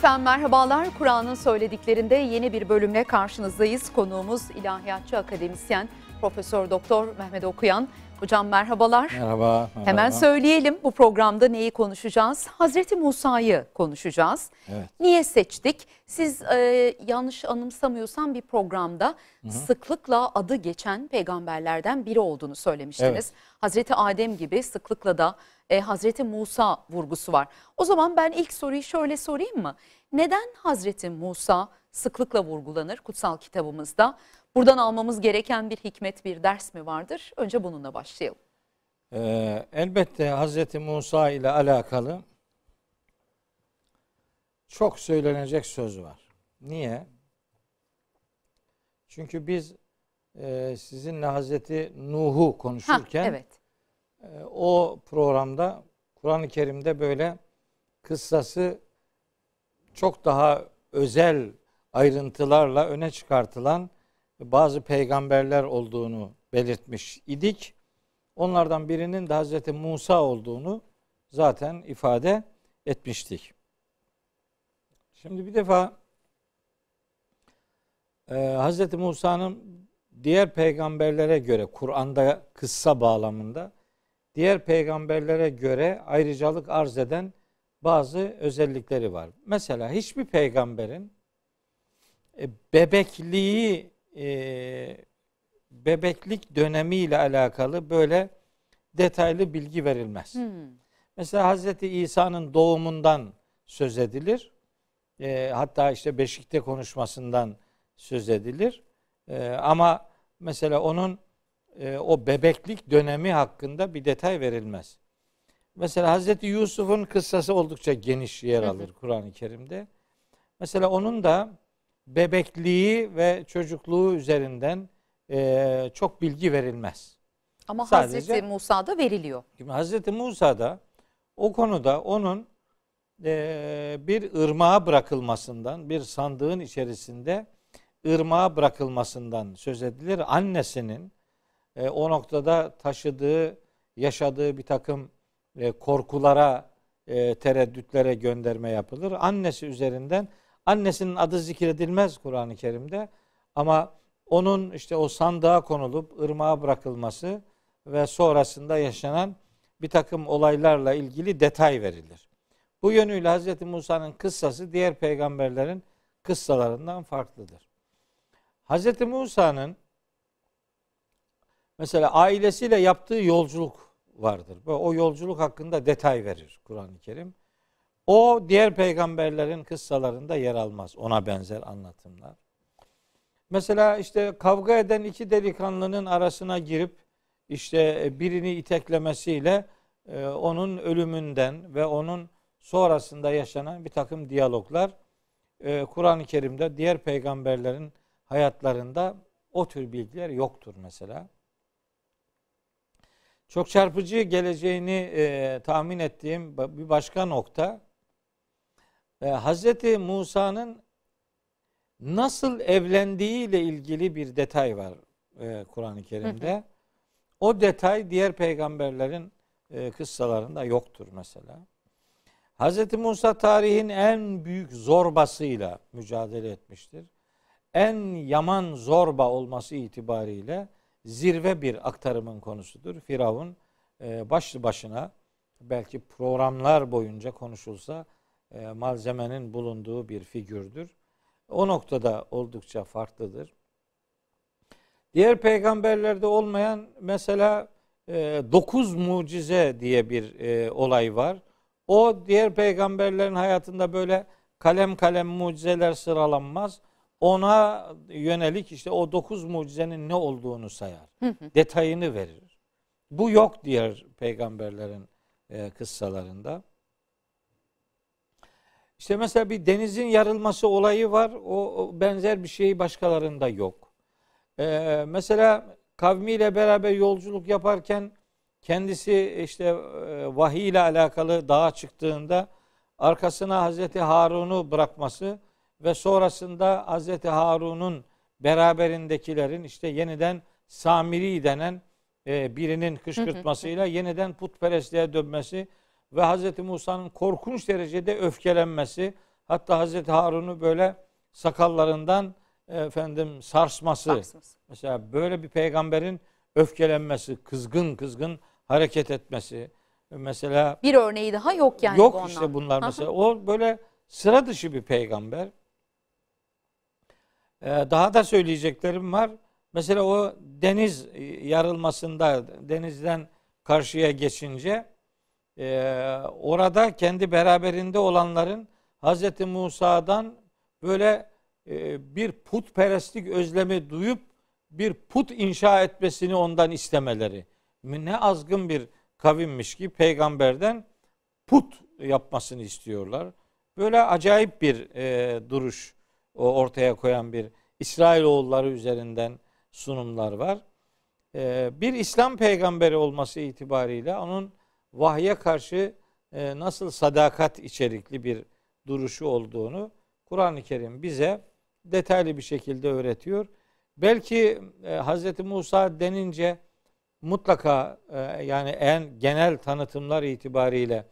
Efendim merhabalar. Kur'an'ın söylediklerinde yeni bir bölümle karşınızdayız. Konuğumuz ilahiyatçı akademisyen Profesör Doktor Mehmet Okuyan. Hocam merhabalar. Merhaba, merhaba. Hemen söyleyelim bu programda neyi konuşacağız? Hazreti Musa'yı konuşacağız. Evet. Niye seçtik? Siz e, yanlış anımsamıyorsam bir programda sıklıkla adı geçen peygamberlerden biri olduğunu söylemiştiniz. Evet. Hazreti Adem gibi sıklıkla da e, Hazreti Musa vurgusu var. O zaman ben ilk soruyu şöyle sorayım mı? Neden Hazreti Musa sıklıkla vurgulanır kutsal kitabımızda? Buradan almamız gereken bir hikmet, bir ders mi vardır? Önce bununla başlayalım. Ee, elbette Hazreti Musa ile alakalı çok söylenecek söz var. Niye? Çünkü biz e, sizinle Hazreti Nuh'u Ha, konuşurken evet. E, o programda Kur'an-ı Kerim'de böyle kıssası çok daha özel ayrıntılarla öne çıkartılan bazı peygamberler olduğunu belirtmiş idik. Onlardan birinin de Hazreti Musa olduğunu zaten ifade etmiştik. Şimdi bir defa e, Hazreti Musa'nın diğer peygamberlere göre Kur'an'da kıssa bağlamında diğer peygamberlere göre ayrıcalık arz eden bazı özellikleri var. Mesela hiçbir peygamberin e, bebekliği e, bebeklik dönemiyle alakalı böyle detaylı bilgi verilmez. Hmm. Mesela Hazreti İsa'nın doğumundan söz edilir. E, hatta işte Beşik'te konuşmasından söz edilir. E, ama mesela onun e, o bebeklik dönemi hakkında bir detay verilmez. Mesela Hazreti Yusuf'un kıssası oldukça geniş yer alır Kur'an-ı Kerim'de. Mesela onun da bebekliği ve çocukluğu üzerinden e, çok bilgi verilmez. Ama Sadece- Hazreti Musa'da veriliyor. Şimdi Hazreti Musa da o konuda onun e, bir ırmağa bırakılmasından, bir sandığın içerisinde ırmağa bırakılmasından söz edilir. Annesinin e, o noktada taşıdığı, yaşadığı bir takım e, korkulara, e, tereddütlere gönderme yapılır. Annesi üzerinden, annesinin adı zikredilmez Kur'an-ı Kerim'de ama onun işte o sandığa konulup ırmağa bırakılması ve sonrasında yaşanan bir takım olaylarla ilgili detay verilir. Bu yönüyle Hz. Musa'nın kıssası diğer peygamberlerin kıssalarından farklıdır. Hz. Musa'nın mesela ailesiyle yaptığı yolculuk vardır. O yolculuk hakkında detay verir Kur'an-ı Kerim. O diğer peygamberlerin kıssalarında yer almaz. Ona benzer anlatımlar. Mesela işte kavga eden iki delikanlının arasına girip işte birini iteklemesiyle e, onun ölümünden ve onun sonrasında yaşanan bir takım diyaloglar e, Kur'an-ı Kerim'de diğer peygamberlerin hayatlarında o tür bilgiler yoktur mesela. Çok çarpıcı geleceğini e, tahmin ettiğim bir başka nokta e, Hazreti Musa'nın nasıl evlendiği ile ilgili bir detay var e, Kur'an-ı Kerim'de. O detay diğer peygamberlerin e, kıssalarında yoktur mesela. Hz. Musa tarihin en büyük zorbasıyla mücadele etmiştir. En yaman zorba olması itibariyle zirve bir aktarımın konusudur. Firavun e, başlı başına belki programlar boyunca konuşulsa e, malzemenin bulunduğu bir figürdür. O noktada oldukça farklıdır. Diğer peygamberlerde olmayan mesela e, dokuz mucize diye bir olay var. O diğer peygamberlerin hayatında böyle kalem kalem mucizeler sıralanmaz. Ona yönelik işte o dokuz mucizenin ne olduğunu sayar. Detayını verir. Bu yok diğer peygamberlerin e, kıssalarında. İşte mesela bir denizin yarılması olayı var. O, o benzer bir şey başkalarında yok. Ee, mesela kavmiyle beraber yolculuk yaparken kendisi işte e, vahiy ile alakalı dağa çıktığında arkasına Hazreti Harun'u bırakması ve sonrasında Hazreti Harun'un beraberindekilerin işte yeniden Samiri denen e, birinin kışkırtmasıyla yeniden putperestliğe dönmesi ve Hz. Musa'nın korkunç derecede öfkelenmesi, Hatta Hazreti Harun'u böyle sakallarından efendim sarsması. Sarsması. Mesela böyle bir peygamberin öfkelenmesi, kızgın kızgın hareket etmesi. Mesela Bir örneği daha yok yani yok bu işte bunlar mesela. O böyle sıra dışı bir peygamber. Ee, daha da söyleyeceklerim var. Mesela o deniz yarılmasında denizden karşıya geçince e, orada kendi beraberinde olanların Hazreti Musa'dan böyle e, bir putperestlik özlemi duyup bir put inşa etmesini ondan istemeleri. Ne azgın bir kavimmiş ki peygamberden put yapmasını istiyorlar. Böyle acayip bir e, duruş ortaya koyan bir İsrailoğulları üzerinden sunumlar var. E, bir İslam peygamberi olması itibariyle onun vahye karşı e, nasıl sadakat içerikli bir duruşu olduğunu Kur'an-ı Kerim bize detaylı bir şekilde öğretiyor. Belki e, Hz. Musa denince mutlaka e, yani en genel tanıtımlar itibariyle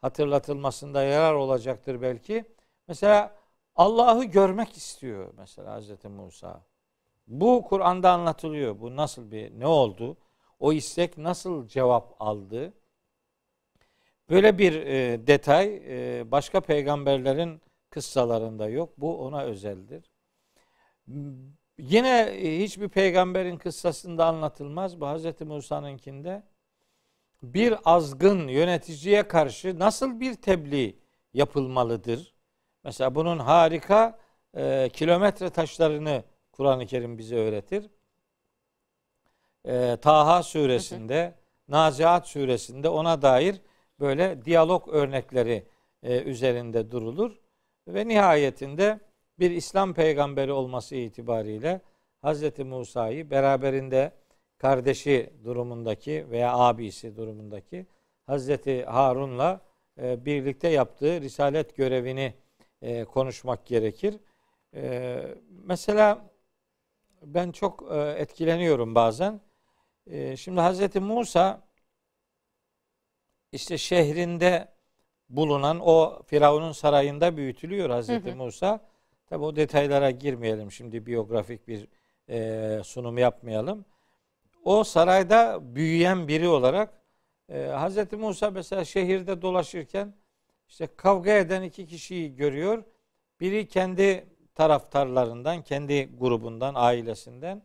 hatırlatılmasında yarar olacaktır belki. Mesela Allah'ı görmek istiyor mesela Hz. Musa. Bu Kur'an'da anlatılıyor. Bu nasıl bir ne oldu? O istek nasıl cevap aldı? Böyle bir e, detay e, başka peygamberlerin kıssalarında yok. Bu ona özeldir. Yine e, hiçbir peygamberin kıssasında anlatılmaz. Bu Hz. Musa'nınkinde bir azgın yöneticiye karşı nasıl bir tebliğ yapılmalıdır? Mesela bunun harika e, kilometre taşlarını Kur'an-ı Kerim bize öğretir. E, Taha suresinde, Naziat suresinde ona dair böyle diyalog örnekleri e, üzerinde durulur. Ve nihayetinde bir İslam peygamberi olması itibariyle Hz. Musa'yı beraberinde kardeşi durumundaki veya abisi durumundaki Hazreti Harun'la e, birlikte yaptığı risalet görevini e, konuşmak gerekir. E, mesela ben çok e, etkileniyorum bazen. E, şimdi Hazreti Musa işte şehrinde bulunan o Firavun'un sarayında büyütülüyor Hazreti Hı hı. Musa. Tabi o detaylara girmeyelim şimdi biyografik bir e, sunum yapmayalım. O sarayda büyüyen biri olarak e, Hazreti Musa mesela şehirde dolaşırken işte kavga eden iki kişiyi görüyor. Biri kendi taraftarlarından, kendi grubundan, ailesinden.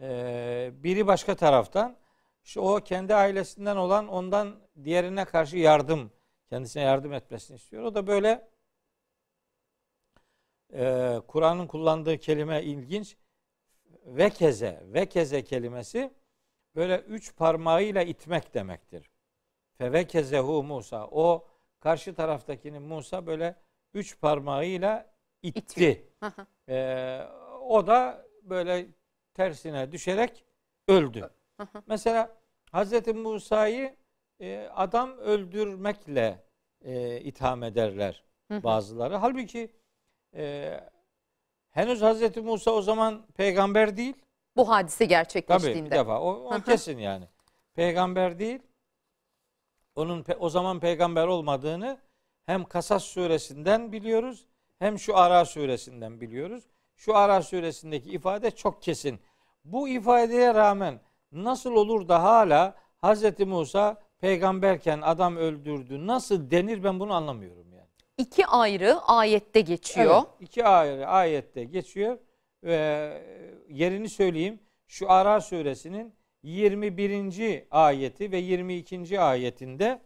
E, biri başka taraftan. İşte o kendi ailesinden olan ondan diğerine karşı yardım, kendisine yardım etmesini istiyor. O da böyle e, Kur'an'ın kullandığı kelime ilginç. Vekeze, vekeze kelimesi böyle üç parmağıyla itmek demektir. Fevekezehu Musa. O karşı taraftakini Musa böyle üç parmağıyla itti. Ee, o da böyle tersine düşerek öldü. Mesela Hazreti Musa'yı e, adam öldürmekle e, itham ederler bazıları. Halbuki e, henüz Hazreti Musa o zaman peygamber değil. Bu hadise Tabii bir gerçekleştiğinde. defa o, o kesin yani. Peygamber değil. Onun o zaman peygamber olmadığını hem Kasas suresinden biliyoruz hem şu Ara suresinden biliyoruz. Şu Ara suresindeki ifade çok kesin. Bu ifadeye rağmen nasıl olur da hala Hazreti Musa peygamberken adam öldürdü nasıl denir ben bunu anlamıyorum yani. İki ayrı ayette geçiyor. Evet, iki ayrı ayette geçiyor ve yerini söyleyeyim. Şu Ara suresinin 21. ayeti ve 22. ayetinde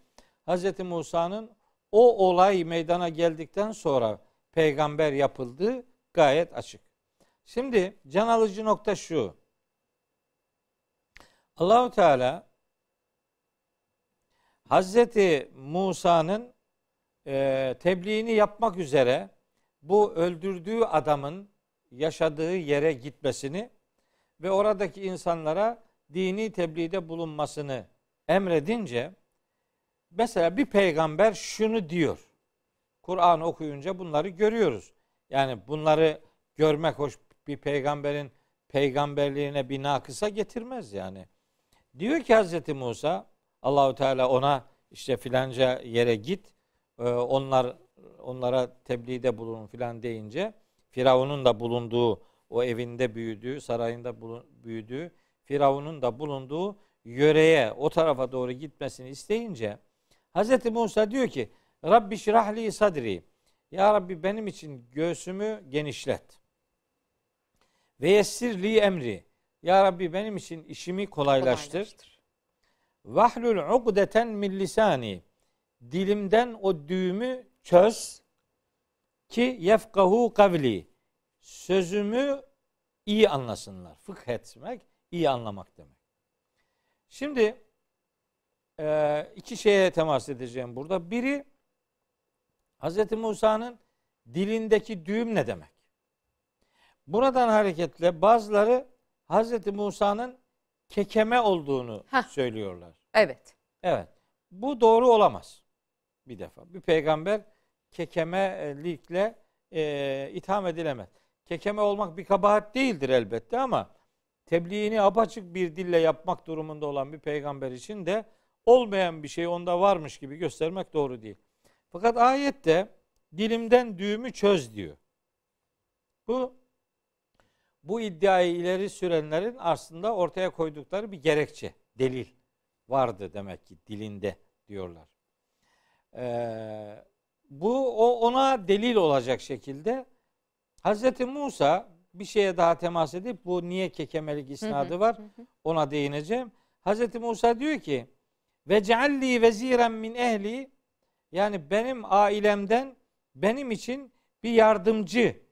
Hz. Musa'nın o olay meydana geldikten sonra peygamber yapıldığı gayet açık. Şimdi can alıcı nokta şu. Allahu Teala Hazreti Musa'nın e, tebliğini yapmak üzere bu öldürdüğü adamın yaşadığı yere gitmesini ve oradaki insanlara dini tebliğde bulunmasını emredince mesela bir peygamber şunu diyor. Kur'an okuyunca bunları görüyoruz. Yani bunları görmek hoş bir peygamberin peygamberliğine bir nakısa getirmez yani. Diyor ki Hazreti Musa Allahu Teala ona işte filanca yere git. Ee, onlar onlara tebliğde bulun filan deyince Firavun'un da bulunduğu o evinde büyüdüğü, sarayında bulun, büyüdüğü, Firavun'un da bulunduğu yöreye, o tarafa doğru gitmesini isteyince Hz. Musa diyor ki Rabbi şirahli sadri Ya Rabbi benim için göğsümü genişlet. Ve yessirli emri Ya Rabbi benim için işimi kolaylaştır. Kolaylaştır. Vahlul ugdeten min lisani dilimden o düğümü çöz ki yefkahu kavli sözümü iyi anlasınlar. Fıkh etmek, iyi anlamak demek. Şimdi e, iki şeye temas edeceğim burada. Biri Hz. Musa'nın dilindeki düğüm ne demek? Buradan hareketle bazıları Hz. Musa'nın kekeme olduğunu Heh. söylüyorlar. Evet. Evet. Bu doğru olamaz. Bir defa. Bir peygamber kekemelikle e, itham edilemez. Kekeme olmak bir kabahat değildir elbette ama tebliğini apaçık bir dille yapmak durumunda olan bir peygamber için de olmayan bir şey onda varmış gibi göstermek doğru değil. Fakat ayette dilimden düğümü çöz diyor. Bu bu iddiayı ileri sürenlerin aslında ortaya koydukları bir gerekçe, delil vardı demek ki dilinde diyorlar. Ee, bu o ona delil olacak şekilde Hz. Musa bir şeye daha temas edip bu niye kekemelik isnadı var ona değineceğim. Hz. Musa diyor ki ve cealli veziren min ehli yani benim ailemden benim için bir yardımcı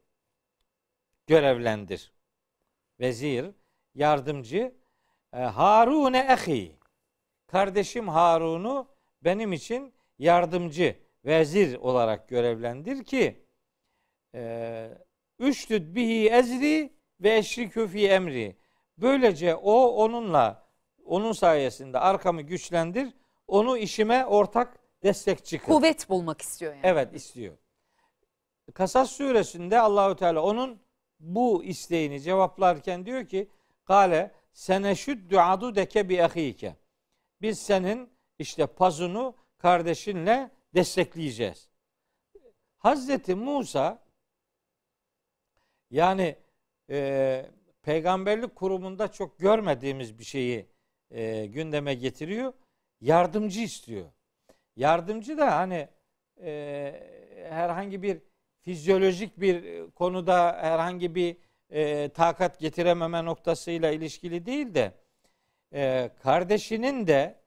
görevlendir. Vezir, yardımcı. E, Harune ehi. Kardeşim Harun'u benim için yardımcı, vezir olarak görevlendir ki üştüd bihi ezri ve eşrikü fi emri. Böylece o onunla onun sayesinde arkamı güçlendir. Onu işime ortak destekçi kıl. Kuvvet bulmak istiyor yani. Evet istiyor. Kasas suresinde Allahü Teala onun bu isteğini cevaplarken diyor ki Kale seneşüddü adu deke bi ahike. Biz senin işte pazunu kardeşinle destekleyeceğiz. Hazreti Musa yani e, peygamberlik kurumunda çok görmediğimiz bir şeyi e, gündeme getiriyor. Yardımcı istiyor. Yardımcı da hani e, herhangi bir fizyolojik bir konuda herhangi bir e, takat getirememe noktasıyla ilişkili değil de e, kardeşinin de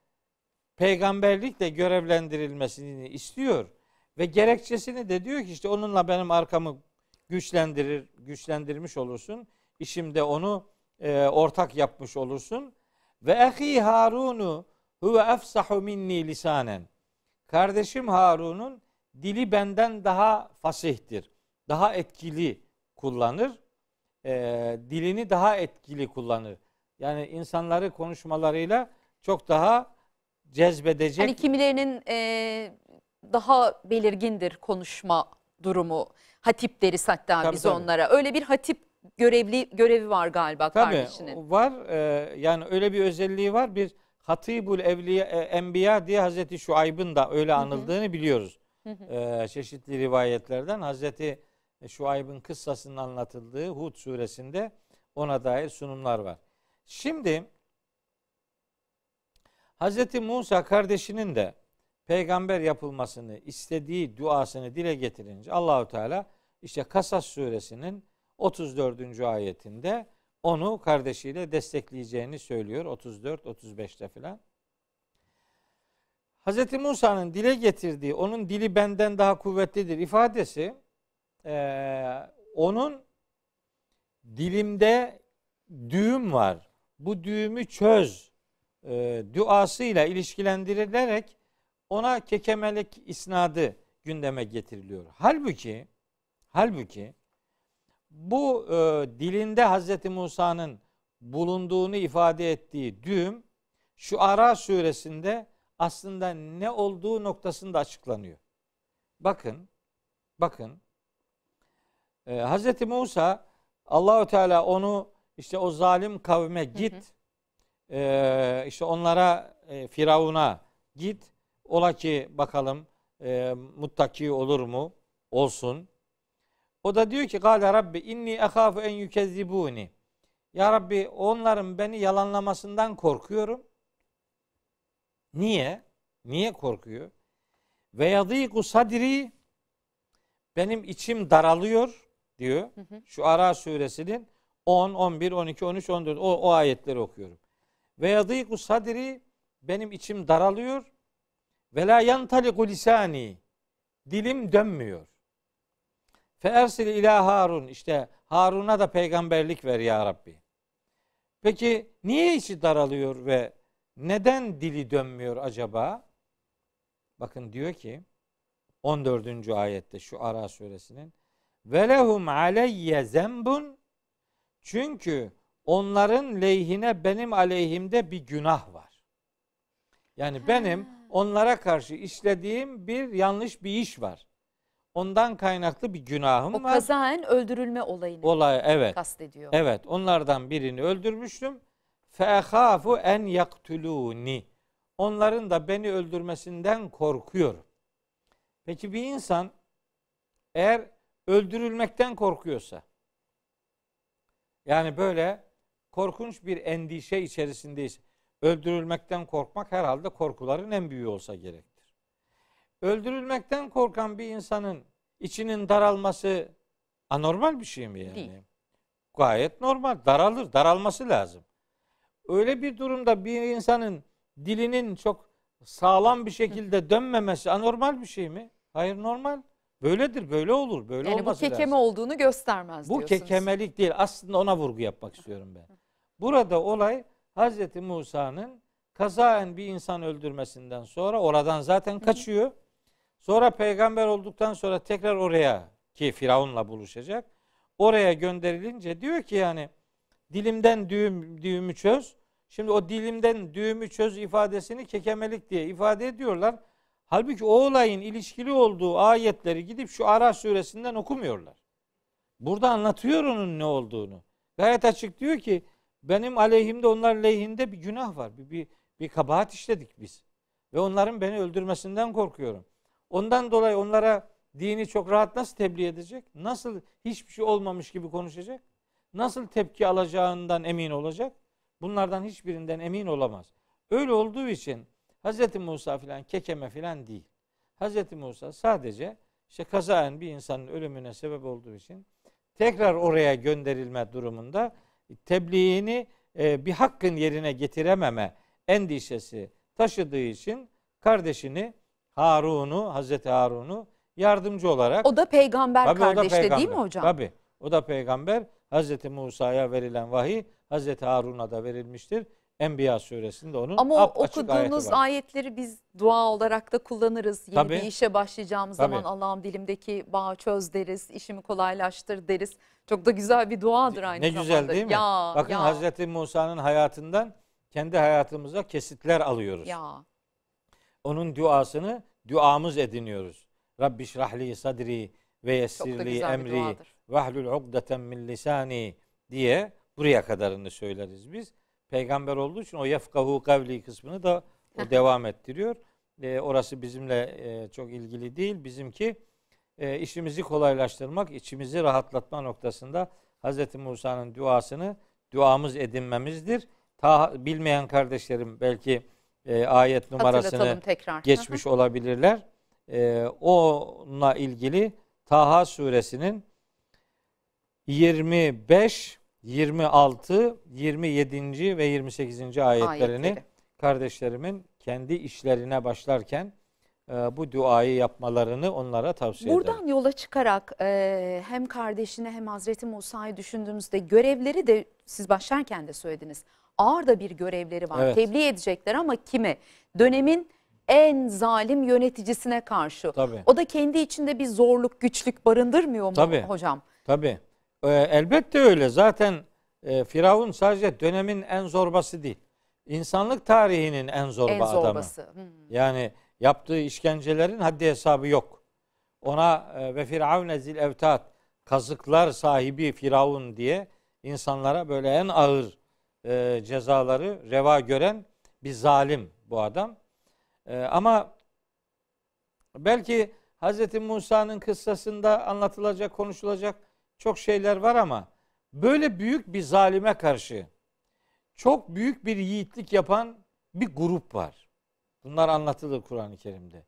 peygamberlikle görevlendirilmesini istiyor ve gerekçesini de diyor ki işte onunla benim arkamı güçlendirir güçlendirmiş olursun. İşimde onu e, ortak yapmış olursun. Ve ehi Harunu huve efsahu minni lisanen. Kardeşim Harun'un dili benden daha fasihtir. Daha etkili kullanır. E, dilini daha etkili kullanır. Yani insanları konuşmalarıyla çok daha cezbedecek. Hani kimilerinin e, daha belirgindir konuşma durumu. Hatip deriz hatta Tabii, biz tabii. onlara. Öyle bir hatip görevli görevi var galiba Tabii kardeşinin. var. e, yani öyle bir özelliği var. Bir Hatibul Evliya e, Enbiya diye Hazreti Şuayb'ın da öyle anıldığını biliyoruz. E, çeşitli rivayetlerden Hazreti Şuayb'ın kıssasının anlatıldığı Hud suresinde ona dair sunumlar var. Şimdi Hazreti Musa kardeşinin de peygamber yapılmasını istediği duasını dile getirince Allahu Teala işte Kasas suresinin 34. ayetinde onu kardeşiyle destekleyeceğini söylüyor 34 35'te filan. Hz. Musa'nın dile getirdiği onun dili benden daha kuvvetlidir ifadesi eee, onun dilimde düğüm var. Bu düğümü çöz e, duasıyla ilişkilendirilerek ona kekemelik isnadı gündeme getiriliyor. Halbuki halbuki bu e, dilinde Hazreti Musa'nın bulunduğunu ifade ettiği düğüm şu Ara suresinde aslında ne olduğu noktasında açıklanıyor. Bakın, bakın. E, Hazreti Musa Allahu Teala onu işte o zalim kavme git, e, işte onlara e, Firavun'a git. Ola ki bakalım e, muttaki olur mu? Olsun. O da diyor ki Gale Rabbi inni ehafu en yükezzibuni. Ya Rabbi onların beni yalanlamasından korkuyorum. Niye? Niye korkuyor? Ve yadîku sadri benim içim daralıyor diyor. Şu Ara suresinin 10, 11, 12, 13, 14 o, o ayetleri okuyorum. Ve yadîku sadri benim içim daralıyor. Ve la yantaliku lisani dilim dönmüyor. Fe ersil ila Harun işte Harun'a da peygamberlik ver ya Rabbi. Peki niye içi daralıyor ve neden dili dönmüyor acaba? Bakın diyor ki 14. ayette şu Ara suresinin ve lehum aleyye zembun çünkü onların lehine benim aleyhimde bir günah var. Yani benim onlara karşı işlediğim bir yanlış bir iş var. Ondan kaynaklı bir günahım O var. kazaen öldürülme olayını Olay evet. kastediyor. Evet, onlardan birini öldürmüştüm. Fehafu en yaktuluni. Onların da beni öldürmesinden korkuyorum. Peki bir insan eğer öldürülmekten korkuyorsa yani böyle korkunç bir endişe içerisindeyse öldürülmekten korkmak herhalde korkuların en büyüğü olsa gerektir. Öldürülmekten korkan bir insanın içinin daralması anormal bir şey mi yani? Değil. Gayet normal. Daralır. Daralması lazım. Öyle bir durumda bir insanın dilinin çok sağlam bir şekilde dönmemesi anormal bir şey mi? Hayır normal. Böyledir. Böyle olur. Böyle yani bu olması kekeme lazım. olduğunu göstermez Bu diyorsunuz. kekemelik değil. Aslında ona vurgu yapmak istiyorum ben. Burada olay Hz. Musa'nın kazaen bir insan öldürmesinden sonra oradan zaten kaçıyor. Sonra peygamber olduktan sonra tekrar oraya ki Firavun'la buluşacak. Oraya gönderilince diyor ki yani dilimden düğüm, düğümü çöz. Şimdi o dilimden düğümü çöz ifadesini kekemelik diye ifade ediyorlar. Halbuki o olayın ilişkili olduğu ayetleri gidip şu Ara suresinden okumuyorlar. Burada anlatıyor onun ne olduğunu. Gayet açık diyor ki benim aleyhimde onlar lehinde bir günah var. Bir, bir, bir kabahat işledik biz. Ve onların beni öldürmesinden korkuyorum. Ondan dolayı onlara dini çok rahat nasıl tebliğ edecek? Nasıl hiçbir şey olmamış gibi konuşacak? Nasıl tepki alacağından emin olacak? Bunlardan hiçbirinden emin olamaz. Öyle olduğu için Hz. Musa filan kekeme filan değil. Hz. Musa sadece işte kazaen bir insanın ölümüne sebep olduğu için tekrar oraya gönderilme durumunda tebliğini e, bir hakkın yerine getirememe endişesi taşıdığı için kardeşini Harun'u, Hazreti Harun'u yardımcı olarak O da peygamber Tabii o da kardeşte değil mi hocam? Tabii. O da peygamber. Hazreti Musa'ya verilen vahiy Hazreti Harun'a da verilmiştir. Enbiya suresinde onun Ama o okuduğunuz ayetleri biz dua olarak da kullanırız. Yeni Tabii. bir işe başlayacağımız Tabii. zaman Allah'ım dilimdeki bağı çöz deriz, işimi kolaylaştır deriz. Çok da güzel bir duadır aynı ne zamanda. güzel değil mi? Ya, Bakın ya, Hazreti Musa'nın hayatından kendi hayatımıza kesitler alıyoruz. Ya. Onun duasını duamız ediniyoruz. Rabbi şrahli sadri ve yessirli emri duadır. vahlul ukdeten min lisani diye buraya kadarını söyleriz biz. Peygamber olduğu için o yefkahu kavli kısmını da o devam ettiriyor. E, orası bizimle e, çok ilgili değil. Bizimki e, işimizi kolaylaştırmak, içimizi rahatlatma noktasında Hz. Musa'nın duasını duamız edinmemizdir. Ta bilmeyen kardeşlerim belki e, ayet numarasını geçmiş olabilirler. Ee, onunla ilgili Taha suresinin 25, 26, 27. ve 28. ayetlerini Ayetleri. kardeşlerimin kendi işlerine başlarken e, bu duayı yapmalarını onlara tavsiye ederim. Buradan yola çıkarak e, hem kardeşini hem Hazreti Musa'yı düşündüğümüzde görevleri de siz başlarken de söylediniz. Ağır da bir görevleri var. Evet. Tebliğ edecekler ama kime? Dönemin en zalim yöneticisine karşı. Tabii. O da kendi içinde bir zorluk, güçlük barındırmıyor mu Tabii. hocam? Tabii. Ee, elbette öyle. Zaten e, Firavun sadece dönemin en zorbası değil. İnsanlık tarihinin en zorba en adamı. zorbası. Hmm. Yani yaptığı işkencelerin haddi hesabı yok. Ona e, ve Firavun zil evtat kazıklar sahibi Firavun diye insanlara böyle en ağır e, cezaları reva gören bir zalim bu adam. E, ama Belki Hz. Musa'nın kıssasında anlatılacak, konuşulacak çok şeyler var ama böyle büyük bir zalime karşı çok büyük bir yiğitlik yapan bir grup var. Bunlar anlatılır Kur'an-ı Kerim'de.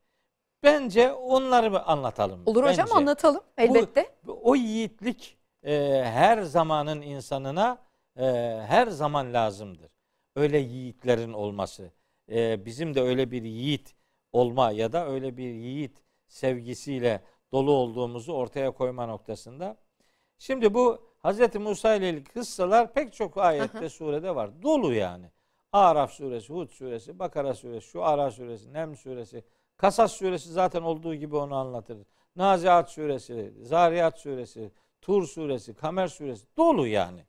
Bence onları anlatalım. Olur hocam Bence. anlatalım elbette. O yiğitlik e, her zamanın insanına e, her zaman lazımdır. Öyle yiğitlerin olması. E, bizim de öyle bir yiğit olma ya da öyle bir yiğit sevgisiyle dolu olduğumuzu ortaya koyma noktasında. Şimdi bu Hz. Musa ile ilgili kıssalar pek çok ayette surede var. Dolu yani. Araf suresi, Hud suresi, Bakara suresi, Şuara suresi, Nem suresi, Kasas suresi zaten olduğu gibi onu anlatır. Naziat suresi, Zariyat suresi, Tur suresi, Kamer suresi dolu yani.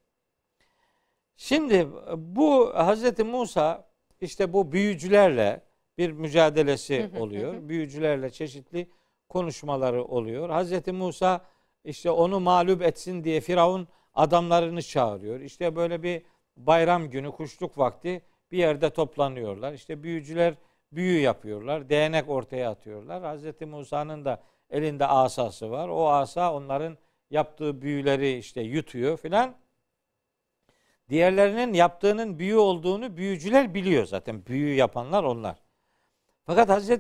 Şimdi bu Hz. Musa işte bu büyücülerle bir mücadelesi oluyor. Büyücülerle çeşitli konuşmaları oluyor. Hz. Musa işte onu mağlup etsin diye Firavun adamlarını çağırıyor. İşte böyle bir bayram günü kuşluk vakti bir yerde toplanıyorlar. İşte büyücüler büyü yapıyorlar. Değnek ortaya atıyorlar. Hz. Musa'nın da elinde asası var. O asa onların yaptığı büyüleri işte yutuyor filan. Diğerlerinin yaptığının büyü olduğunu büyücüler biliyor zaten. Büyü yapanlar onlar. Fakat Hz.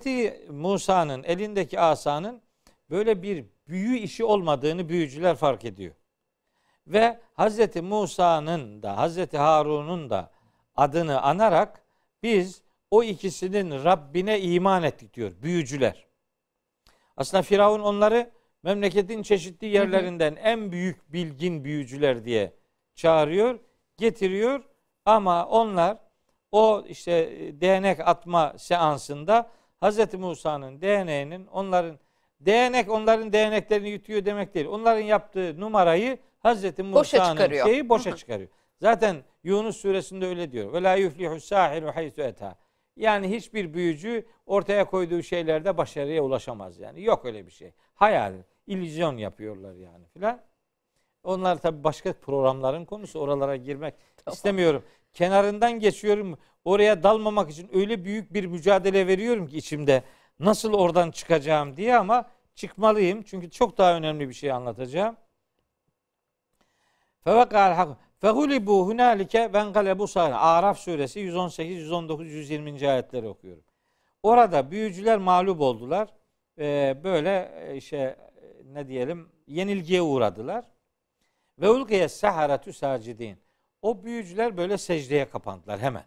Musa'nın elindeki asanın böyle bir büyü işi olmadığını büyücüler fark ediyor. Ve Hz. Musa'nın da Hz. Harun'un da adını anarak biz o ikisinin Rabbine iman ettik diyor büyücüler. Aslında Firavun onları memleketin çeşitli yerlerinden en büyük bilgin büyücüler diye çağırıyor, getiriyor ama onlar o işte değnek atma seansında Hz. Musa'nın değneğinin onların değnek onların değneklerini yutuyor demek değil. Onların yaptığı numarayı Hz. Musa'nın şeyi boşa çıkarıyor. Zaten Yunus suresinde öyle diyor. Ve la yuflihu sahiru haythu eta. Yani hiçbir büyücü ortaya koyduğu şeylerde başarıya ulaşamaz yani. Yok öyle bir şey. Hayal, illüzyon yapıyorlar yani filan. Onlar tabii başka programların konusu. Oralara girmek istemiyorum. Kenarından geçiyorum. Oraya dalmamak için öyle büyük bir mücadele veriyorum ki içimde. Nasıl oradan çıkacağım diye ama çıkmalıyım. Çünkü çok daha önemli bir şey anlatacağım. Fevekal hak. Fegulibu hunalike ben galebu sahne. Araf suresi 118, 119, 120. ayetleri okuyorum. Orada büyücüler mağlup oldular. Ee, böyle e, işte ne diyelim yenilgiye uğradılar. Ve ulkiye saharatü sacidin. O büyücüler böyle secdeye kapandılar hemen.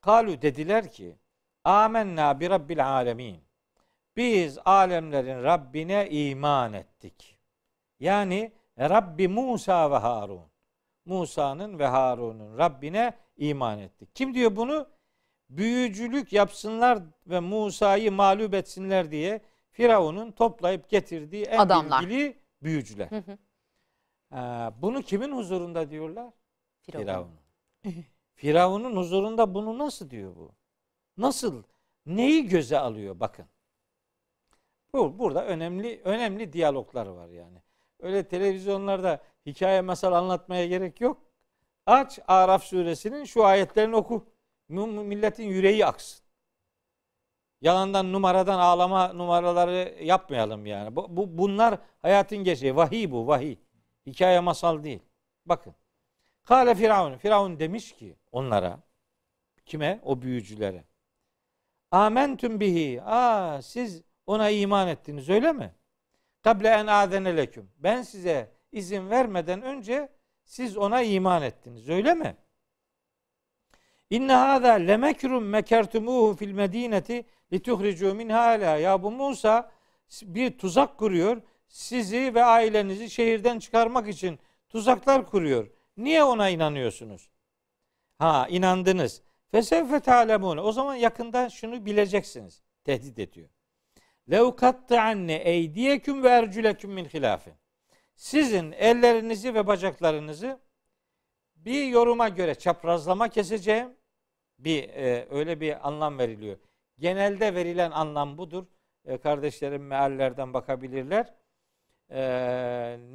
Kalu dediler ki Amenna bi rabbil alemin. Biz alemlerin Rabbine iman ettik. Yani Rabbi Musa ve Harun. Musa'nın ve Harun'un Rabbine iman ettik. Kim diyor bunu? Büyücülük yapsınlar ve Musa'yı mağlup etsinler diye Firavun'un toplayıp getirdiği en Adamlar. bilgili büyücüler. Hı hı. Ee, bunu kimin huzurunda diyorlar? Firavun. Firavun. Firavun'un huzurunda bunu nasıl diyor bu? Nasıl? Neyi göze alıyor bakın. Bu burada önemli önemli diyaloglar var yani. Öyle televizyonlarda hikaye masal anlatmaya gerek yok. Aç Araf suresinin şu ayetlerini oku. Milletin yüreği aksın. Yalandan numaradan ağlama numaraları yapmayalım yani. Bu, bu bunlar hayatın gerçeği. Vahiy bu, vahiy. Hikaye masal değil. Bakın. Kale Firavun. Firavun demiş ki onlara kime? O büyücülere. Amentüm bihi. Aa siz ona iman ettiniz öyle mi? Kable en adene leküm. Ben size izin vermeden önce siz ona iman ettiniz. Öyle mi? İnne hâzâ lemekrum mekertumuhu fil medineti lituhricu min hala. Ya bu Musa bir tuzak kuruyor. Sizi ve ailenizi şehirden çıkarmak için tuzaklar kuruyor. Niye ona inanıyorsunuz? Ha inandınız. Fesevfe ta'lemun. O zaman yakında şunu bileceksiniz. Tehdit ediyor. Lev anne eydiyeküm ve ercüleküm min hilafin. Sizin ellerinizi ve bacaklarınızı bir yoruma göre çaprazlama keseceğim. Bir e, öyle bir anlam veriliyor. Genelde verilen anlam budur. E, kardeşlerim meallerden bakabilirler. E,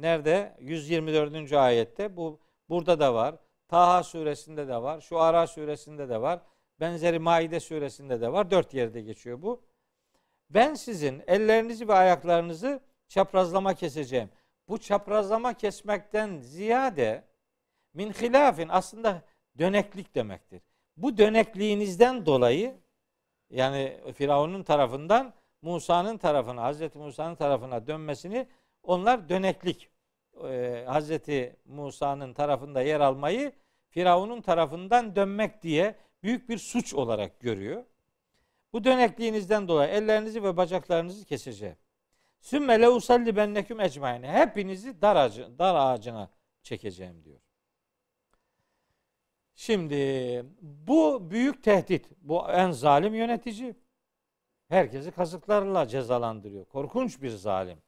nerede? 124. ayette bu burada da var. Taha suresinde de var. Şu Ara suresinde de var. Benzeri Maide suresinde de var. Dört yerde geçiyor bu. ben sizin ellerinizi ve ayaklarınızı çaprazlama keseceğim. Bu çaprazlama kesmekten ziyade min hilafin aslında döneklik demektir. Bu dönekliğinizden dolayı yani Firavun'un tarafından Musa'nın tarafına, Hazreti Musa'nın tarafına dönmesini onlar döneklik. Ee, Hazreti Musa'nın tarafında yer almayı Firavun'un tarafından dönmek diye büyük bir suç olarak görüyor. Bu dönekliğinizden dolayı ellerinizi ve bacaklarınızı keseceğim. Sümme le usalli benneküm ecmaine. Hepinizi dar, ağacı, dar ağacına çekeceğim diyor. Şimdi bu büyük tehdit. Bu en zalim yönetici. Herkesi kazıklarla cezalandırıyor. Korkunç bir zalim.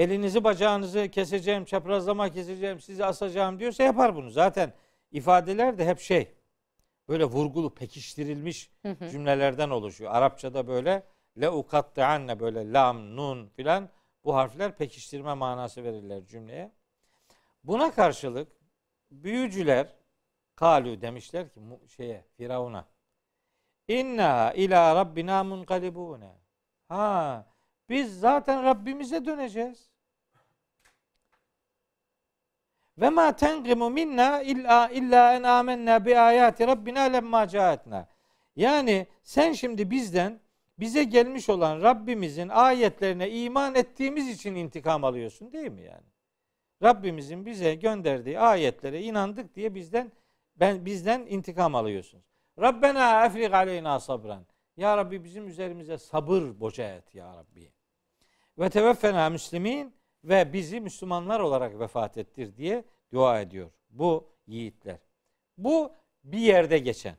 Elinizi bacağınızı keseceğim, çaprazlama keseceğim, sizi asacağım diyorsa yapar bunu. Zaten ifadeler de hep şey böyle vurgulu, pekiştirilmiş Hı hı. cümlelerden oluşuyor. Arapçada böyle le anne böyle lam, nun filan bu harfler pekiştirme manası verirler cümleye. Buna karşılık büyücüler kalu demişler ki şeye Firavun'a İnna ila rabbina munqalibune. Ha biz zaten Rabbimize döneceğiz. Ve ma tenqimu minna illa illa en amennâ bi ayati rabbina lemma caetna. Yani sen şimdi bizden bize gelmiş olan Rabbimizin ayetlerine iman ettiğimiz için intikam alıyorsun değil mi yani? Rabbimizin bize gönderdiği ayetlere inandık diye bizden ben bizden intikam alıyorsunuz. Rabbena efrik aleyna sabran. Ya Rabbi bizim üzerimize sabır boca et ya Rabbi. Ve teveffena müslimin ve bizi Müslümanlar olarak vefat ettir diye dua ediyor bu yiğitler. Bu bir yerde geçen.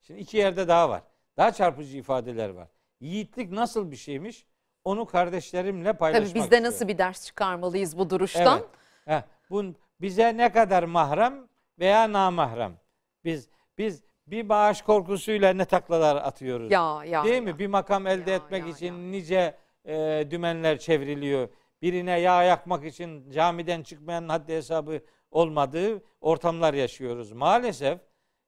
Şimdi iki yerde daha var. Daha çarpıcı ifadeler var. Yiğitlik nasıl bir şeymiş? Onu kardeşlerimle paylaşmak Tabii biz de istiyorum. nasıl bir ders çıkarmalıyız bu duruştan? Evet. Heh, bu bize ne kadar mahrem veya namahrem. Biz biz bir bağış korkusuyla ne taklalar atıyoruz. Ya ya. Değil ya. mi? Bir makam elde Ya, etmek ya, için ya. nice e, dümenler çevriliyor. Birine yağ yakmak için camiden çıkmayan haddi hesabı olmadığı ortamlar yaşıyoruz. Maalesef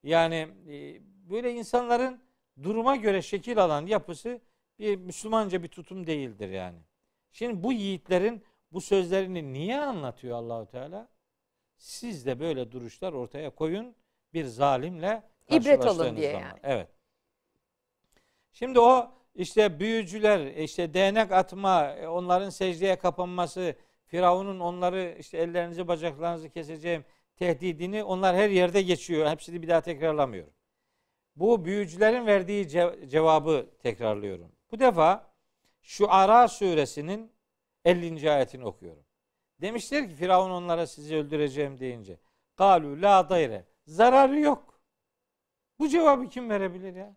yani e, böyle insanların duruma göre şekil alan yapısı bir Müslümanca bir tutum değildir yani. Şimdi bu yiğitlerin bu sözlerini niye anlatıyor Allahu Teala? Siz de böyle duruşlar ortaya koyun bir zalimle İbret karşılaştığınız diye zaman. yani. Evet. Şimdi o işte büyücüler, işte değnek atma, e, onların secdeye kapanması, Firavun'un onları işte ellerinizi bacaklarınızı keseceğim tehdidini onlar her yerde geçiyor. Hepsini bir daha tekrarlamıyorum. Bu büyücülerin verdiği ce- cevabı tekrarlıyorum. Bu defa şu Ara suresinin 50. ayetini okuyorum. Demişler ki Firavun onlara sizi öldüreceğim deyince. Galu la dayre. Zararı yok. Bu cevabı kim verebilir ya?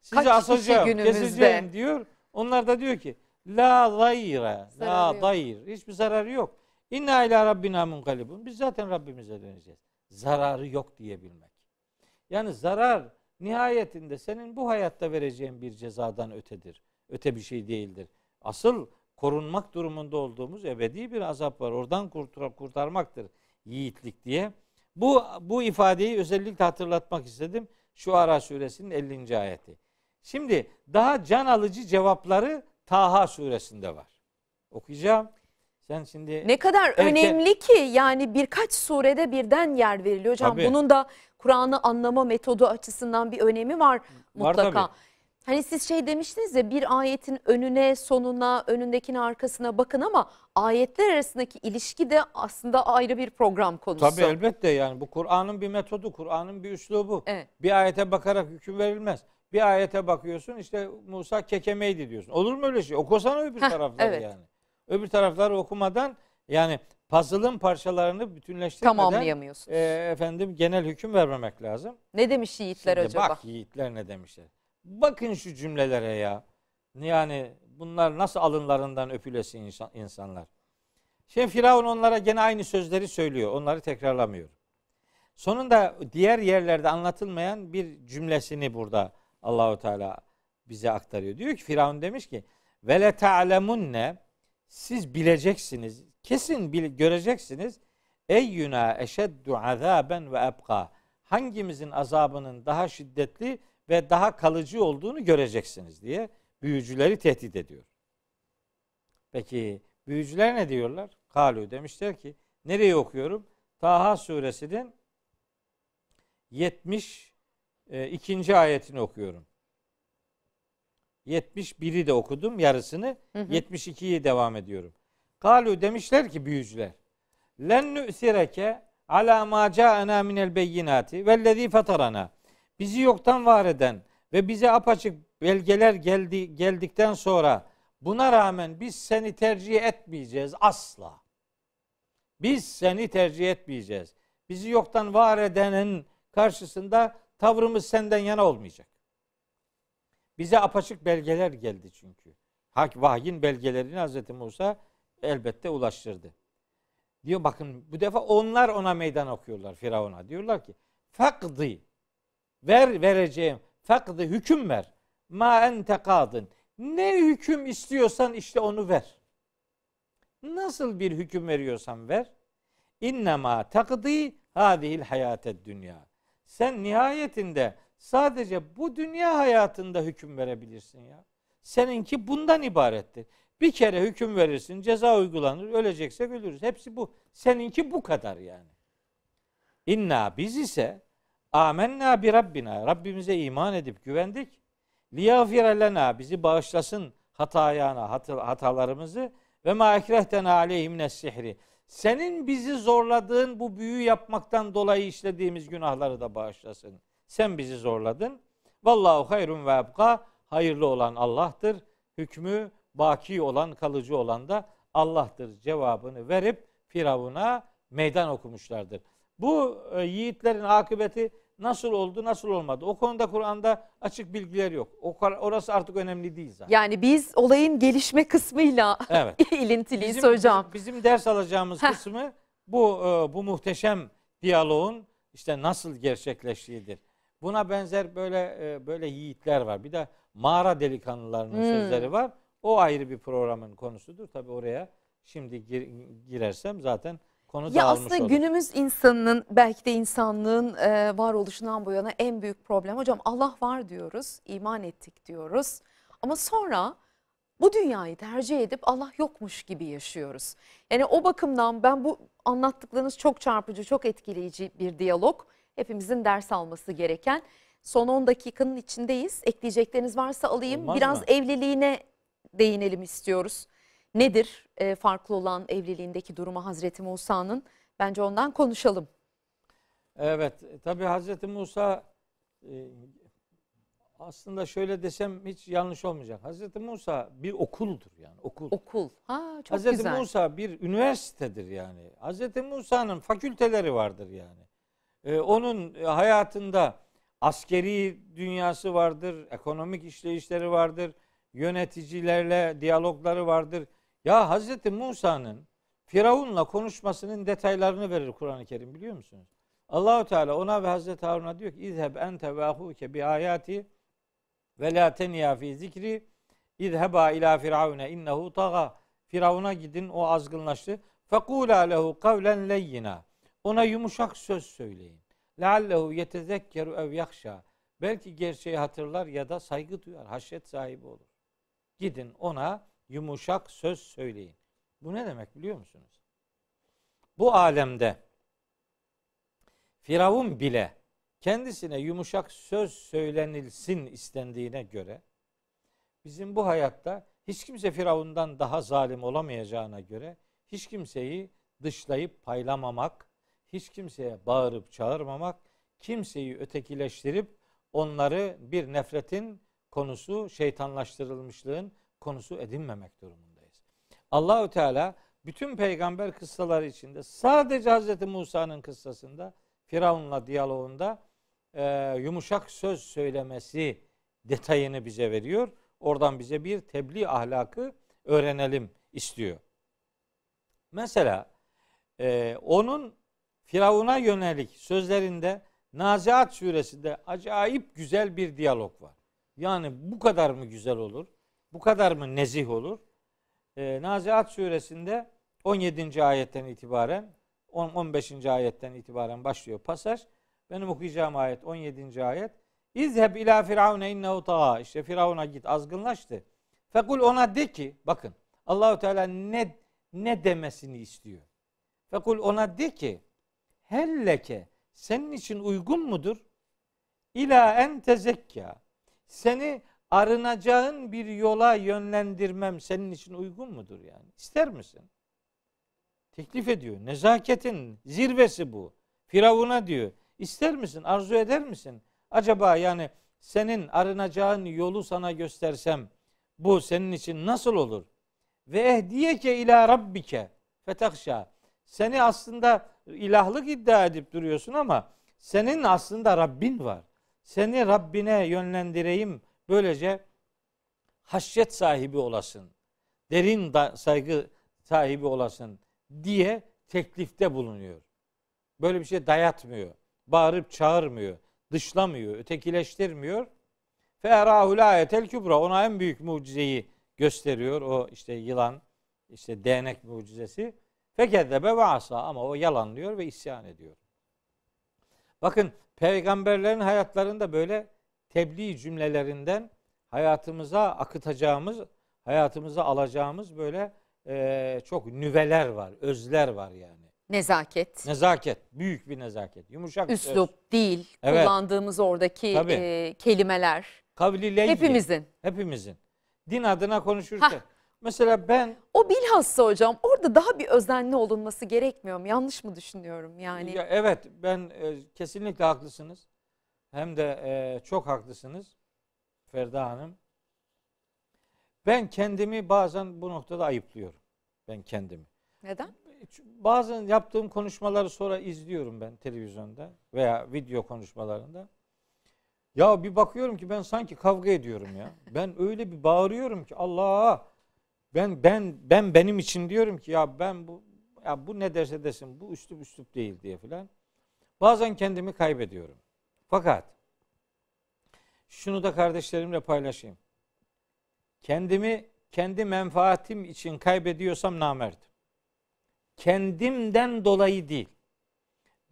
Sizi Kaç kişi asacağım, günümüzde? keseceğim diyor. Onlar da diyor ki la dayre. La dayr. Hiçbir zararı yok. İnna ila rabbina munkalibun. Biz zaten Rabbimize döneceğiz. Zararı yok diyebilmek. Yani zarar nihayetinde senin bu hayatta vereceğin bir cezadan ötedir. Öte bir şey değildir. Asıl korunmak durumunda olduğumuz ebedi bir azap var. Oradan kurtar, kurtarmaktır yiğitlik diye. Bu bu ifadeyi özellikle hatırlatmak istedim. Şu Ara suresinin 50. ayeti. Şimdi daha can alıcı cevapları Taha suresinde var. Okuyacağım. Sen şimdi Ne kadar Erken- önemli ki yani birkaç surede birden yer veriliyor hocam. Tabii. Bunun da Kur'an'ı anlama metodu açısından bir önemi var mutlaka. tabii. Hani siz şey demiştiniz ya bir ayetin önüne, sonuna, önündekine, arkasına bakın ama ayetler arasındaki ilişki de aslında ayrı bir program konusu. Tabii elbette yani bu Kur'an'ın bir metodu, Kur'an'ın bir üslubu. Evet. Bir ayete bakarak hüküm verilmez. Bir ayete bakıyorsun işte Musa kekemeydi diyorsun. Olur mu öyle şey? Okusana öbür Heh, tarafları evet. yani. Öbür tarafları okumadan yani puzzle'ın parçalarını bütünleştirmeden Tamamlayamıyorsunuz. e, efendim genel hüküm vermemek lazım. ne demiş yiğitler Şimdi acaba? Bak yiğitler ne demişler. Bakın şu cümlelere ya. Yani bunlar nasıl alınlarından öpülesi insan, insanlar. Şimdi Firavun onlara gene aynı sözleri söylüyor. Onları tekrarlamıyor. Sonunda diğer yerlerde anlatılmayan bir cümlesini burada Allahu Teala bize aktarıyor. Diyor ki Firavun demiş ki ve le ta'lemunne siz bileceksiniz. Kesin bil, göreceksiniz. Eyyuna eşeddu azaben ve ebqa. Hangimizin azabının daha şiddetli ve daha kalıcı olduğunu göreceksiniz diye büyücüleri tehdit ediyor. Peki büyücüler ne diyorlar? Kalu demişler ki nereye okuyorum? Taha suresinin 72. ayetini okuyorum. 71'i de okudum yarısını. Hı hı. 72'yi devam ediyorum. Kalu demişler ki büyücüler. Len nü'sireke ala ma ca'ana minel beyinati vellezî fatarana. Bizi yoktan var eden ve bize apaçık belgeler geldi geldikten sonra buna rağmen biz seni tercih etmeyeceğiz asla. Biz seni tercih etmeyeceğiz. Bizi yoktan var edenin karşısında tavrımız senden yana olmayacak. Bize apaçık belgeler geldi çünkü. Hak vahyin belgelerini Hz. Musa elbette ulaştırdı. Diyor bakın bu defa onlar ona meydan okuyorlar Firavun'a. Diyorlar ki fakdi ver vereceğim fakdi hüküm ver. Ma ente kadın. Ne hüküm istiyorsan işte onu ver. Nasıl bir hüküm veriyorsan ver. İnnemâ takdi hadihil hayated dünya. Sen nihayetinde sadece bu dünya hayatında hüküm verebilirsin ya. Seninki bundan ibarettir. Bir kere hüküm verirsin, ceza uygulanır, öleceksek ölürüz. Hepsi bu. Seninki bu kadar yani. İnna biz ise amennâ bi Rabbina. Rabbimize iman edip güvendik. Liyagfire lena bizi bağışlasın hatayana, hat- hatalarımızı ve ma ekrehtena aleyhi mines sihri. Senin bizi zorladığın bu büyü yapmaktan dolayı işlediğimiz günahları da bağışlasın. Sen bizi zorladın. Vallahu hayrun ve ebka. Hayırlı olan Allah'tır. Hükmü baki olan, kalıcı olan da Allah'tır cevabını verip Firavun'a meydan okumuşlardır. Bu e, yiğitlerin akıbeti nasıl oldu, nasıl olmadı? O konuda Kur'an'da açık bilgiler yok. O orası artık önemli değil zaten. Yani biz olayın gelişme kısmıyla Evet. ilintiliyiz Bizim, hocam. bizim ders alacağımız Heh. kısmı bu e, bu muhteşem diyaloğun işte nasıl gerçekleştiğidir. Buna benzer böyle e, böyle yiğitler var. Bir de mağara delikanlılarının Hmm. sözleri var. O ayrı bir programın konusudur. Tabii oraya şimdi gir- girersem zaten konu Ya aslında olur. günümüz insanının belki de insanlığın e, varoluşundan bu yana en büyük problem. Hocam Allah var diyoruz, iman ettik diyoruz. Ama sonra bu dünyayı tercih edip Allah yokmuş gibi yaşıyoruz. Yani o bakımdan ben bu anlattıklarınız çok çarpıcı, çok etkileyici bir diyalog. Hepimizin ders alması gereken. Son 10 dakikanın içindeyiz. Ekleyecekleriniz varsa alayım. Olmaz Biraz mı? evliliğine değinelim istiyoruz. Nedir e, farklı olan evliliğindeki durumu Hazreti Musa'nın? Bence ondan konuşalım. Evet, tabii Hazreti Musa e, aslında şöyle desem hiç yanlış olmayacak. Hazreti Musa bir okuldur yani okul. Okul. Ha çok Hazreti güzel. Musa bir üniversitedir yani. Hazreti Musa'nın fakülteleri vardır yani. Ee, onun hayatında askeri dünyası vardır, ekonomik işleyişleri vardır, yöneticilerle diyalogları vardır. Ya Hazreti Musa'nın Firavun'la konuşmasının detaylarını verir Kur'an-ı Kerim biliyor musunuz? Allahu Teala ona ve Hazreti Harun'a diyor ki İzheb ente ve ahuke bi ayati ve la teniya fi zikri İzheba ila firavune innehu taga. Firavuna gidin o azgınlaştı. Fekula lehu kavlen leyyina. Ona yumuşak söz söyleyin. Leallehu yetezekkeru ev yakşa. Belki gerçeği hatırlar ya da saygı duyar, haşyet sahibi olur. Gidin ona yumuşak söz söyleyin. Bu ne demek biliyor musunuz? Bu alemde Firavun bile kendisine yumuşak söz söylenilsin istendiğine göre bizim bu hayatta hiç kimse Firavundan daha zalim olamayacağına göre hiç kimseyi dışlayıp paylamamak, hiç kimseye bağırıp çağırmamak, kimseyi ötekileştirip onları bir nefretin konusu, şeytanlaştırılmışlığın konusu edinmemek durumundayız. Allahü Teala bütün peygamber kıssaları içinde sadece Hz. Musa'nın kıssasında Firavun'la diyaloğunda e, yumuşak söz söylemesi detayını bize veriyor. Oradan bize bir tebliğ ahlakı öğrenelim istiyor. Mesela e, onun Firavun'a yönelik sözlerinde Naziat suresinde acayip güzel bir diyalog var. Yani bu kadar mı güzel olur? Bu kadar mı nezih olur? E, Naziat suresinde 17. ayetten itibaren 10 15. ayetten itibaren başlıyor pasaj. Benim okuyacağım ayet 17. ayet. İzheb ila firavune innehu tağa. İşte Firavun'a git azgınlaştı. Fekul ona de ki bakın Allahu Teala ne ne demesini istiyor. Fekul ona de ki helleke senin için uygun mudur? İla en tezekka. Seni arınacağın bir yola yönlendirmem senin için uygun mudur yani? İster misin? Teklif ediyor. Nezaketin zirvesi bu. Firavuna diyor. İster misin? Arzu eder misin? Acaba yani senin arınacağın yolu sana göstersem bu senin için nasıl olur? Ve ehdiyeke ila rabbike fetakşa. Seni aslında ilahlık iddia edip duruyorsun ama senin aslında Rabbin var. Seni Rabbine yönlendireyim. Böylece haşyet sahibi olasın. Derin da, saygı sahibi olasın diye teklifte bulunuyor. Böyle bir şey dayatmıyor. Bağırıp çağırmıyor. Dışlamıyor. Ötekileştirmiyor. Ferahul ayetel kübra. Ona en büyük mucizeyi gösteriyor. O işte yılan, işte değnek mucizesi. Fekeddebe ve ama o yalanlıyor ve isyan ediyor. Bakın peygamberlerin hayatlarında böyle tebliğ cümlelerinden hayatımıza akıtacağımız, hayatımıza alacağımız böyle e, çok nüveler var, özler var yani. Nezaket. Nezaket, büyük bir nezaket. Yumuşak söz. Üslup, dil, Evet. kullandığımız oradaki Tabii. e, kelimeler. Kavli leyyin. Hepimizin. Hepimizin. Din adına konuşurken. Hah. Mesela ben O bilhassa hocam orada daha bir özenli olunması gerekmiyor mu? Yanlış mı düşünüyorum yani? Ya evet ben e, kesinlikle haklısınız. Hem de e, çok haklısınız Ferda Hanım. Ben kendimi bazen bu noktada ayıplıyorum. Ben kendimi. Neden? Bazen yaptığım konuşmaları sonra izliyorum ben televizyonda veya video konuşmalarında. Ya bir bakıyorum ki ben sanki kavga ediyorum ya. Ben öyle bir bağırıyorum ki Allah ben ben ben benim için diyorum ki ya ben bu ya bu ne derse desin bu üslup üslup değil diye filan. Bazen kendimi kaybediyorum. Fakat şunu da kardeşlerimle paylaşayım. Kendimi kendi menfaatim için kaybediyorsam namerdim. Kendimden dolayı değil.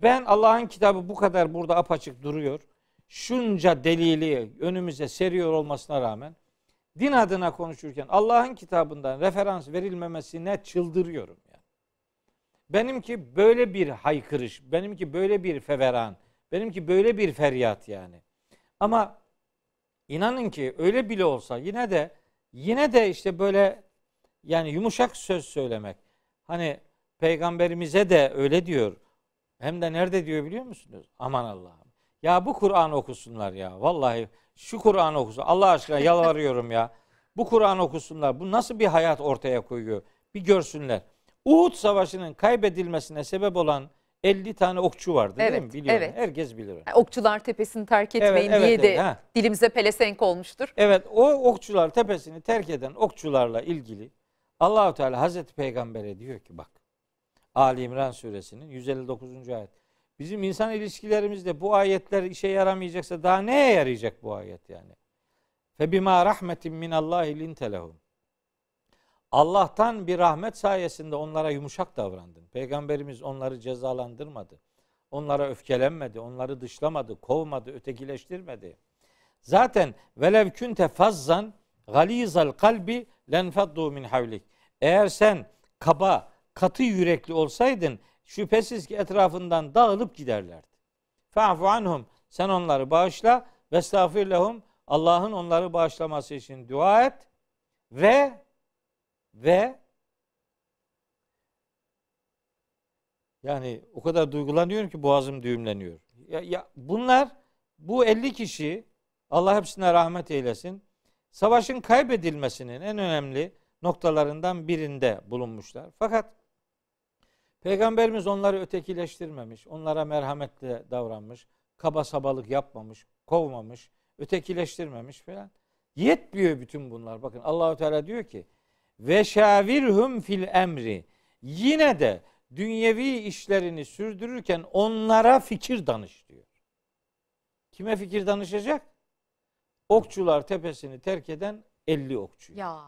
Ben Allah'ın kitabı bu kadar burada apaçık duruyor. Şunca delili önümüze seriyor olmasına rağmen din adına konuşurken Allah'ın kitabından referans verilmemesine çıldırıyorum yani. Benimki böyle bir haykırış, benimki böyle bir feveran, benimki böyle bir feryat yani. Ama inanın ki öyle bile olsa yine de yine de işte böyle yani yumuşak söz söylemek. Hani peygamberimize de öyle diyor. Hem de nerede diyor biliyor musunuz? Aman Allah'ım. Ya bu Kur'an okusunlar ya. Vallahi şu Kur'an okusun. Allah aşkına yalvarıyorum ya. Bu Kur'an okusunlar. Bu nasıl bir hayat ortaya koyuyor? Bir görsünler. Uhud Savaşı'nın kaybedilmesine sebep olan 50 tane okçu vardı değil Evet, mi? Biliyorum. evet. Herkes bilir. Yani Okçular tepesini terk Evet, etmeyin evet, diye de evet, ha. dilimize pelesenk olmuştur. Evet o okçular tepesini terk eden okçularla ilgili Allahu Teala Hazreti Peygamber'e diyor ki bak Ali İmran suresinin 159. ayet. Bizim insan ilişkilerimizde bu ayetler işe yaramayacaksa daha neye yarayacak bu ayet yani? Fe bima rahmetin min Allahi lintelehum. Allah'tan bir rahmet sayesinde onlara yumuşak davrandın. Peygamberimiz onları cezalandırmadı. Onlara öfkelenmedi, onları dışlamadı, kovmadı, ötekileştirmedi. Zaten velev künte fazzan galizal kalbi lenfaddu min havlik. Eğer sen kaba, katı yürekli olsaydın şüphesiz ki etrafından dağılıp giderlerdi. Fa'fu anhum. Sen onları bağışla ve estağfir. Allah'ın onları bağışlaması için dua et ve ve yani o kadar duygulanıyorum ki boğazım düğümleniyor. Ya, ya bunlar bu 50 kişi Allah hepsine rahmet eylesin. Savaşın kaybedilmesinin en önemli noktalarından birinde bulunmuşlar. Fakat Peygamberimiz onları ötekileştirmemiş, onlara merhametle davranmış, kaba sabalık yapmamış, kovmamış, ötekileştirmemiş falan. Yetmiyor bütün bunlar. Bakın Allahu Teala diyor ki: "Ve şavirhum fil emri." Yine de dünyevi işlerini sürdürürken onlara fikir danış diyor. Kime fikir danışacak? Okçular tepesini terk eden 50 okçu. Ya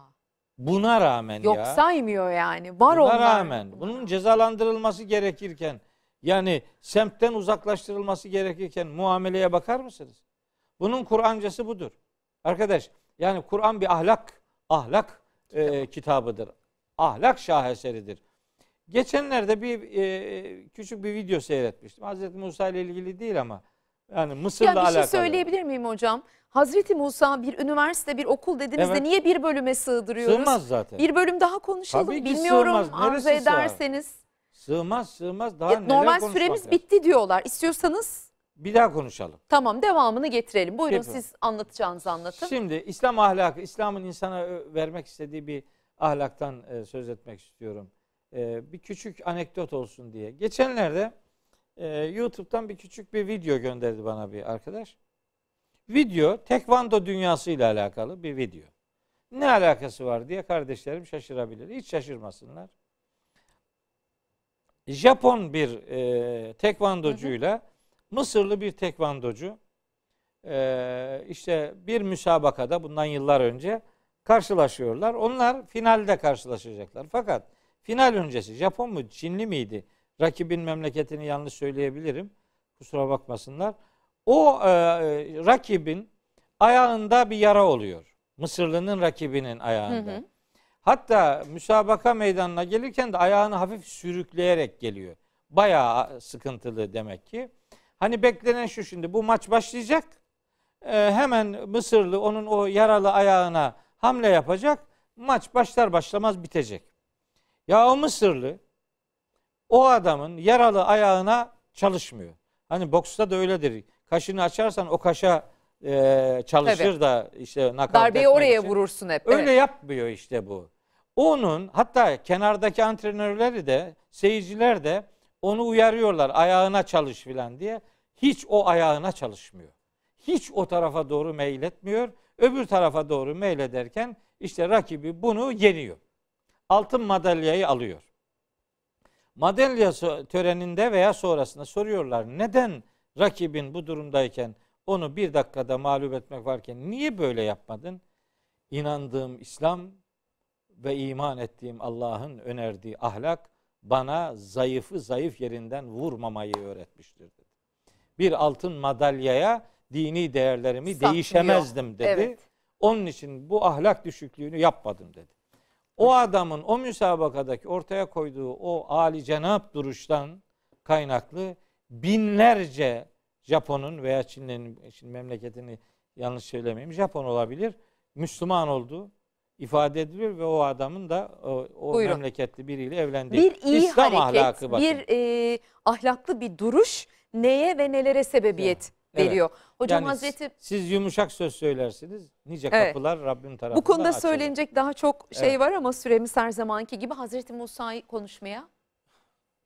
Buna rağmen yok ya. saymıyor yani. Var Buna onlar. rağmen bunun cezalandırılması gerekirken yani semtten uzaklaştırılması gerekirken muameleye bakar mısınız? Bunun Kur'ancası budur. Arkadaş yani Kur'an bir ahlak ahlak e, kitabıdır. Ahlak şaheseridir. Geçenlerde bir e, küçük bir video seyretmiştim. Hazreti Musa ile ilgili değil ama yani Mısır'la Ya bir şey alakalı. söyleyebilir miyim hocam? Hazreti Musa bir üniversite, bir okul dediniz de Evet. niye bir bölüme sığdırıyoruz? Sığmaz zaten. Bir bölüm daha konuşalım. Tabii ki Bilmiyorum sığmaz. arzu sığar? ederseniz. Sığmaz sığmaz. Daha Ya, neler normal süremiz lazım? bitti diyorlar. İstiyorsanız Bir daha konuşalım. tamam devamını getirelim. Buyurun Peki. siz anlatacağınızı anlatın. Şimdi İslam ahlakı, İslam'ın insana ö- vermek istediği bir ahlaktan e, söz etmek istiyorum. E, bir küçük anekdot olsun diye. Geçenlerde e, YouTube'dan bir küçük bir video gönderdi bana bir arkadaş. Video tekvando dünyası ile alakalı bir video. Ne alakası var diye kardeşlerim şaşırabilir. Hiç şaşırmasınlar. Japon bir e, tekvandocuyla Mısırlı bir tekvandocu e, işte bir müsabakada bundan yıllar önce karşılaşıyorlar. Onlar finalde karşılaşacaklar. Fakat final öncesi Japon mu Çinli miydi? Rakibin memleketini yanlış söyleyebilirim. Kusura bakmasınlar. O e, rakibin ayağında bir yara oluyor. Mısırlı'nın rakibinin ayağında. Hı hı. Hatta müsabaka meydanına gelirken de ayağını hafif sürükleyerek geliyor. Bayağı sıkıntılı demek ki. Hani beklenen şu şimdi bu maç başlayacak. Ee, hemen Mısırlı onun o yaralı ayağına hamle yapacak. Maç başlar başlamaz bitecek. Ya o Mısırlı o adamın yaralı ayağına çalışmıyor. Hani boksta da öyledir. Kaşını açarsan o kaşa e, çalışır Tabii. da işte nakavt Darbeyi oraya için. vurursun hep. Öyle evet. yapmıyor işte bu. Onun hatta kenardaki antrenörleri de seyirciler de onu uyarıyorlar ayağına çalış filan diye. Hiç o ayağına çalışmıyor. Hiç o tarafa doğru meyletmiyor. Öbür tarafa doğru meylederken işte rakibi bunu yeniyor. Altın madalyayı alıyor. Madalya töreninde veya sonrasında soruyorlar neden rakibin bu durumdayken onu bir dakikada mağlup etmek varken niye böyle yapmadın? İnandığım İslam ve iman ettiğim Allah'ın önerdiği ahlak bana zayıfı zayıf yerinden vurmamayı öğretmiştir dedi. Bir altın madalyaya dini değerlerimi Saklıyor. değişemezdim dedi. Evet. Onun için bu ahlak düşüklüğünü yapmadım dedi. O adamın o müsabakadaki ortaya koyduğu o âli cenap duruştan kaynaklı binlerce Japon'un veya Çin'in şimdi memleketini yanlış söylemeyeyim Japon olabilir. Müslüman olduğu ifade ediliyor ve o adamın da o, o Buyurun. memleketli biriyle evlendiği. Bir iyi İslam hareket, ahlakı bakın. bir e, ahlaklı bir duruş neye ve nelere sebebiyet Evet. veriyor. Hocam Yani Hazreti siz yumuşak söz söylersiniz. Nice Evet. kapılar Rabbim tarafından bu konuda açılır. söylenecek daha çok şey Evet. var ama süremiz her zamanki gibi Hazreti Musa'yı konuşmaya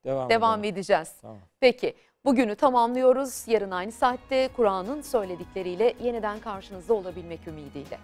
devam, devam edelim. edeceğiz. Tamam. Peki bugünü tamamlıyoruz. Yarın aynı saatte Kur'an'ın söyledikleriyle yeniden karşınızda olabilmek ümidiyle.